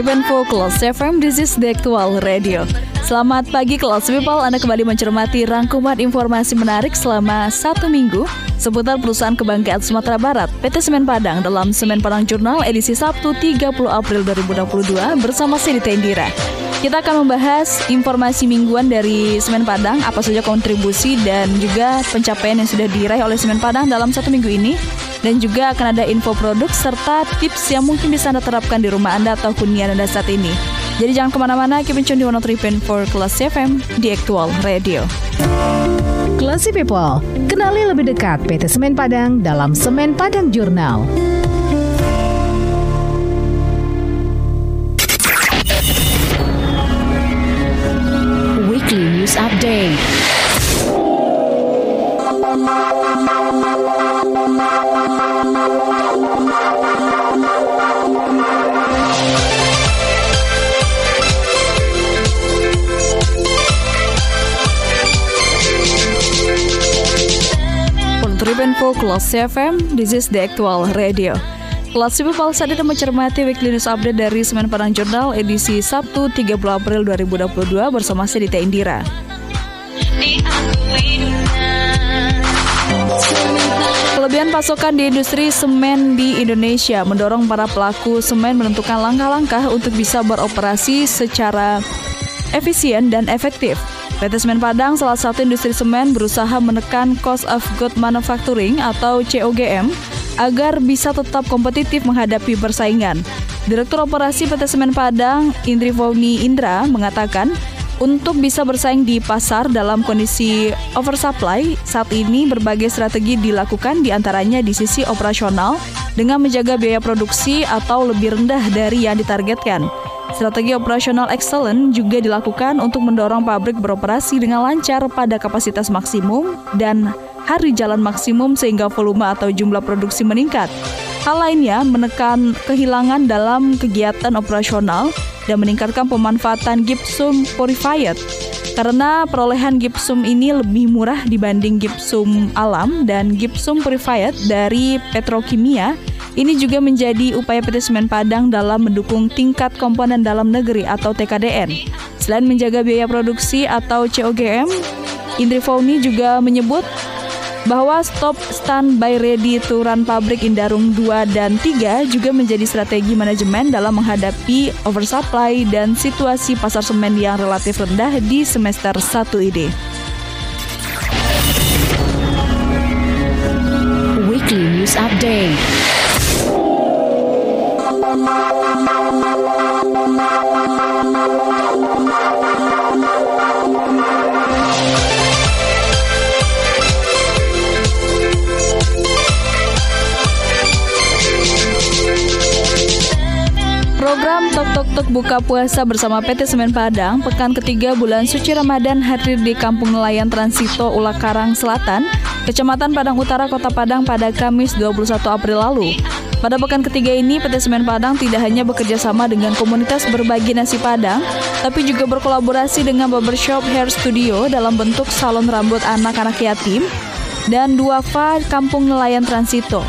Ribbon for Kelas FM, this is the actual radio. Selamat pagi kelas people, Anda kembali mencermati rangkuman informasi menarik selama satu minggu seputar perusahaan kebanggaan Sumatera Barat PT Semen Padang dalam Semen Padang Jurnal edisi Sabtu 30 April 2022 bersama Sidi Tendira. Kita akan membahas informasi mingguan dari Semen Padang, apa saja kontribusi dan juga pencapaian yang sudah diraih oleh Semen Padang dalam satu minggu ini dan juga akan ada info produk serta tips yang mungkin bisa Anda terapkan di rumah Anda atau hunian Anda saat ini. Jadi jangan ke mana-mana, keep in tune di 103.4 Kelas FM di Aktual Radio. Classy People, kenali lebih dekat PT Semen Padang dalam Semen Padang Jurnal. News Update. Info Kelas CFM, this is the actual radio. Saat ini mencermati weekly news update dari Semen Padang Jurnal edisi Sabtu 30 April 2022 bersama saya Dita Indira. Kelebihan pasokan di industri semen di Indonesia mendorong para pelaku semen menentukan langkah-langkah untuk bisa beroperasi secara efisien dan efektif. PT Semen Padang, salah satu industri semen, berusaha menekan cost of good manufacturing atau COGM agar bisa tetap kompetitif menghadapi persaingan. Direktur Operasi PT Semen Padang, Indri Fauni Indra, mengatakan untuk bisa bersaing di pasar dalam kondisi oversupply, saat ini berbagai strategi dilakukan di antaranya di sisi operasional dengan menjaga biaya produksi atau lebih rendah dari yang ditargetkan. Strategi operasional excellent juga dilakukan untuk mendorong pabrik beroperasi dengan lancar pada kapasitas maksimum dan hari jalan maksimum sehingga volume atau jumlah produksi meningkat. Hal lainnya menekan kehilangan dalam kegiatan operasional dan meningkatkan pemanfaatan gypsum purified karena perolehan gypsum ini lebih murah dibanding gypsum alam dan gypsum purified dari petrokimia ini juga menjadi upaya PT Semen Padang dalam mendukung tingkat komponen dalam negeri atau TKDN. Selain menjaga biaya produksi atau COGM, Indri Fauni juga menyebut bahwa stop standby ready to run pabrik Indarung 2 dan 3 juga menjadi strategi manajemen dalam menghadapi oversupply dan situasi pasar semen yang relatif rendah di semester 1 ini. Weekly News Update Tok Buka Puasa bersama PT Semen Padang pekan ketiga bulan suci Ramadan hadir di Kampung Nelayan Transito Ulakarang Selatan, Kecamatan Padang Utara, Kota Padang pada Kamis 21 April lalu. Pada pekan ketiga ini, PT Semen Padang tidak hanya bekerja sama dengan komunitas berbagi nasi Padang, tapi juga berkolaborasi dengan barbershop hair studio dalam bentuk salon rambut anak-anak yatim dan duafa Kampung Nelayan Transito.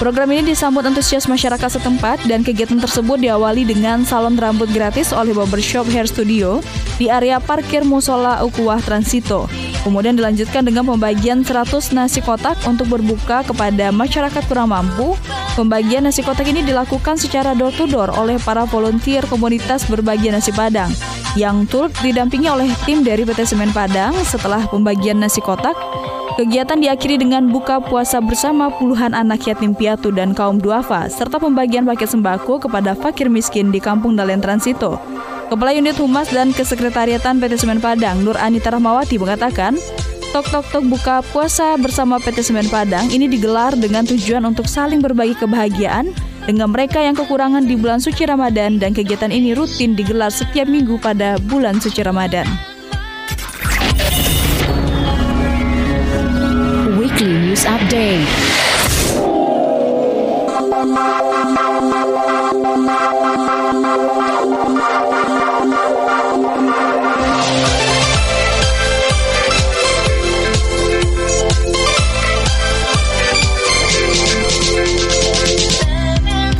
Program ini disambut antusias masyarakat setempat dan kegiatan tersebut diawali dengan salon rambut gratis oleh Barbershop Hair Studio di area parkir Musola Ukuah Transito. Kemudian dilanjutkan dengan pembagian 100 nasi kotak untuk berbuka kepada masyarakat kurang mampu. Pembagian nasi kotak ini dilakukan secara door to door oleh para volunteer komunitas berbagi nasi Padang yang turut didampingi oleh tim dari PT Semen Padang setelah pembagian nasi kotak Kegiatan diakhiri dengan buka puasa bersama puluhan anak yatim piatu dan kaum duafa, serta pembagian paket sembako kepada fakir miskin di Kampung Dalen Transito. Kepala Unit Humas dan Kesekretariatan PT Semen Padang, Nur Anita Rahmawati mengatakan, Tok Tok Tok buka puasa bersama PT Semen Padang ini digelar dengan tujuan untuk saling berbagi kebahagiaan dengan mereka yang kekurangan di bulan suci Ramadan dan kegiatan ini rutin digelar setiap minggu pada bulan suci Ramadan. Update.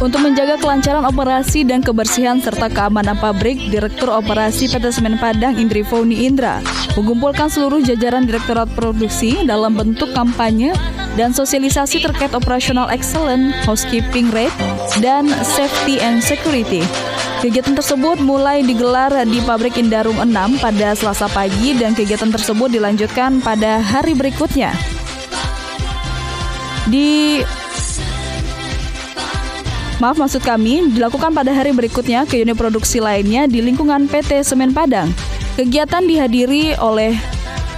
Untuk menjaga kelancaran operasi dan kebersihan serta keamanan pabrik, Direktur Operasi PT Semen Padang Indri Foni Indra mengumpulkan seluruh jajaran Direktorat Produksi dalam bentuk kampanye dan sosialisasi terkait operasional excellent, housekeeping rate, dan safety and security. Kegiatan tersebut mulai digelar di pabrik Indarum 6 pada Selasa pagi dan kegiatan tersebut dilanjutkan pada hari berikutnya. Di Maaf maksud kami, dilakukan pada hari berikutnya ke unit produksi lainnya di lingkungan PT Semen Padang. Kegiatan dihadiri oleh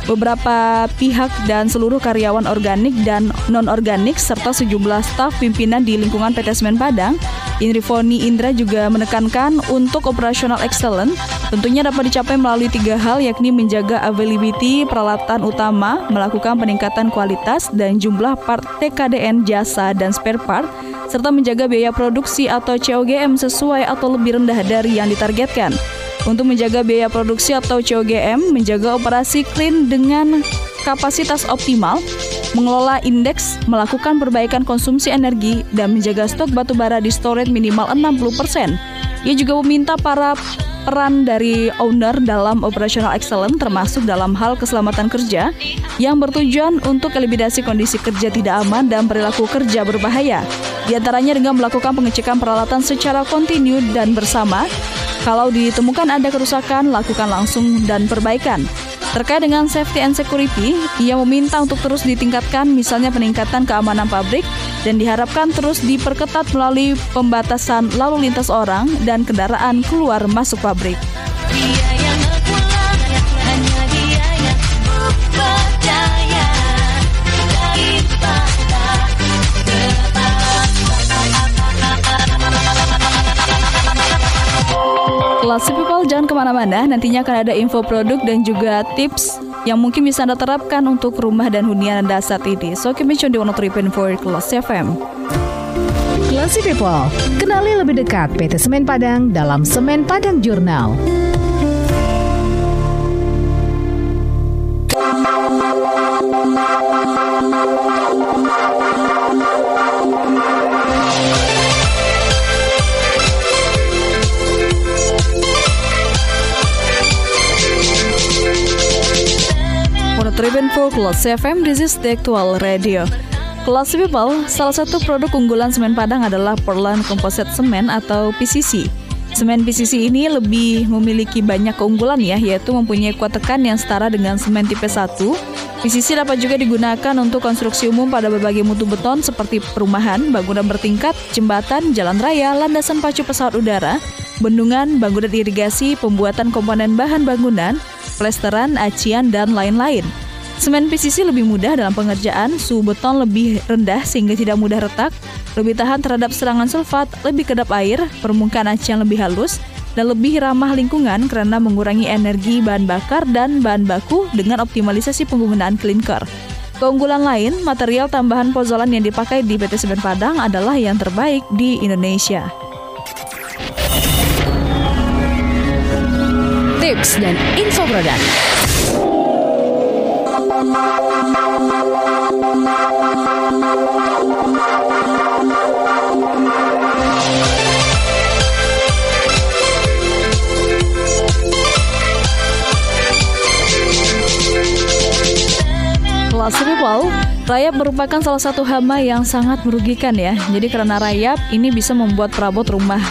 beberapa pihak dan seluruh karyawan organik dan non-organik serta sejumlah staf pimpinan di lingkungan PT Semen Padang. Indrifoni Indra juga menekankan untuk operasional excellent tentunya dapat dicapai melalui tiga hal yakni menjaga availability peralatan utama, melakukan peningkatan kualitas dan jumlah part TKDN jasa dan spare part, serta menjaga biaya produksi atau COGM sesuai atau lebih rendah dari yang ditargetkan. Untuk menjaga biaya produksi atau COGM, menjaga operasi clean dengan kapasitas optimal, mengelola indeks, melakukan perbaikan konsumsi energi, dan menjaga stok batu bara di storage minimal 60%. Ia juga meminta para peran dari owner dalam operational excellence termasuk dalam hal keselamatan kerja yang bertujuan untuk eliminasi kondisi kerja tidak aman dan perilaku kerja berbahaya. Di antaranya dengan melakukan pengecekan peralatan secara kontinu dan bersama. Kalau ditemukan ada kerusakan, lakukan langsung dan perbaikan. Terkait dengan safety and security, ia meminta untuk terus ditingkatkan misalnya peningkatan keamanan pabrik dan diharapkan terus diperketat melalui pembatasan lalu lintas orang dan kendaraan keluar masuk pabrik. Dia yang Ke mana-mana, nantinya akan ada info produk dan juga tips yang mungkin bisa Anda terapkan untuk rumah dan hunian Anda saat ini. So, keep di 103.4 Kelas FM. Kelas People, kenali lebih dekat PT Semen Padang dalam Semen Padang Jurnal. Triben for Kelas FM, this is the actual radio. Kelas People, salah satu produk unggulan semen Padang adalah Portland Composite Semen atau PCC. Semen PCC ini lebih memiliki banyak keunggulan ya, yaitu mempunyai kuat tekan yang setara dengan semen tipe 1. PCC dapat juga digunakan untuk konstruksi umum pada berbagai mutu beton seperti perumahan, bangunan bertingkat, jembatan, jalan raya, landasan pacu pesawat udara, bendungan, bangunan irigasi, pembuatan komponen bahan bangunan, plesteran, acian, dan lain-lain. Semen PCC lebih mudah dalam pengerjaan, suhu beton lebih rendah sehingga tidak mudah retak, lebih tahan terhadap serangan sulfat, lebih kedap air, permukaan acian lebih halus, dan lebih ramah lingkungan karena mengurangi energi bahan bakar dan bahan baku dengan optimalisasi penggunaan klinker. Keunggulan lain, material tambahan pozolan yang dipakai di PT Semen Padang adalah yang terbaik di Indonesia. Tips dan info produk. Rayap merupakan salah satu hama yang sangat merugikan ya. Jadi karena rayap ini bisa membuat perabot rumah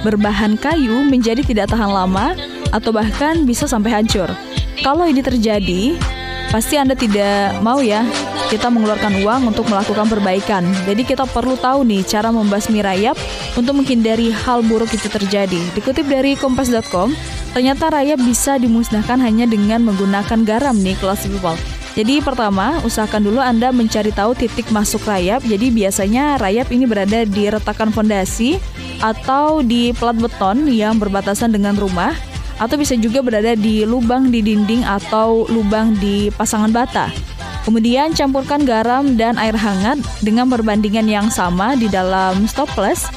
berbahan kayu menjadi tidak tahan lama atau bahkan bisa sampai hancur. Kalau ini terjadi, pasti Anda tidak mau ya kita mengeluarkan uang untuk melakukan perbaikan. Jadi kita perlu tahu nih cara membasmi rayap untuk menghindari hal buruk itu terjadi. Dikutip dari kompas.com, ternyata rayap bisa dimusnahkan hanya dengan menggunakan garam nih kelas people. Jadi pertama, usahakan dulu Anda mencari tahu titik masuk rayap. Jadi biasanya rayap ini berada di retakan fondasi atau di plat beton yang berbatasan dengan rumah atau bisa juga berada di lubang di dinding atau lubang di pasangan bata. Kemudian campurkan garam dan air hangat dengan perbandingan yang sama di dalam stoples.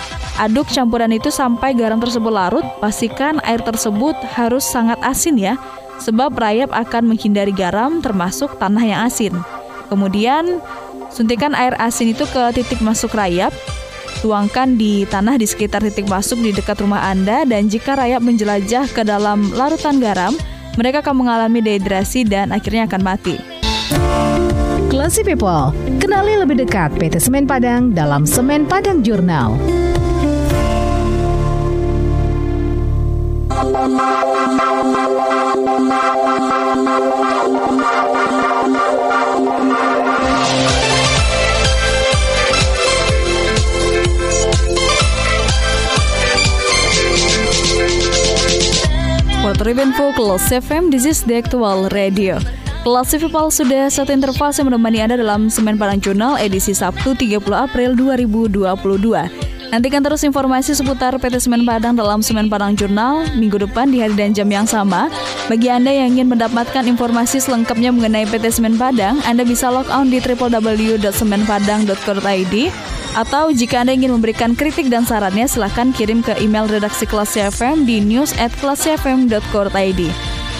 Aduk campuran itu sampai garam tersebut larut. Pastikan air tersebut harus sangat asin ya sebab rayap akan menghindari garam termasuk tanah yang asin. Kemudian suntikan air asin itu ke titik masuk rayap, tuangkan di tanah di sekitar titik masuk di dekat rumah Anda dan jika rayap menjelajah ke dalam larutan garam, mereka akan mengalami dehidrasi dan akhirnya akan mati. Classy People, kenali lebih dekat PT Semen Padang dalam Semen Padang Jurnal. Water Info Kelas FM, this is the actual radio. Kelas People sudah satu interval yang menemani Anda dalam Semen Padang Jurnal edisi Sabtu 30 April 2022. Nantikan terus informasi seputar PT Semen Padang dalam Semen Padang Jurnal minggu depan di hari dan jam yang sama. Bagi Anda yang ingin mendapatkan informasi selengkapnya mengenai PT Semen Padang, Anda bisa log on di www.semenpadang.co.id atau jika Anda ingin memberikan kritik dan sarannya, silahkan kirim ke email redaksi kelas FM di news at kelasfm.co.id.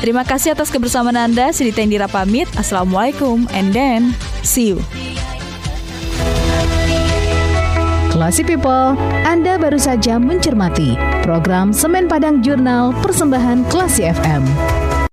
Terima kasih atas kebersamaan Anda. Sidita Indira pamit. Assalamualaikum and then see you. Classy People, Anda baru saja mencermati program Semen Padang Jurnal Persembahan Classy FM.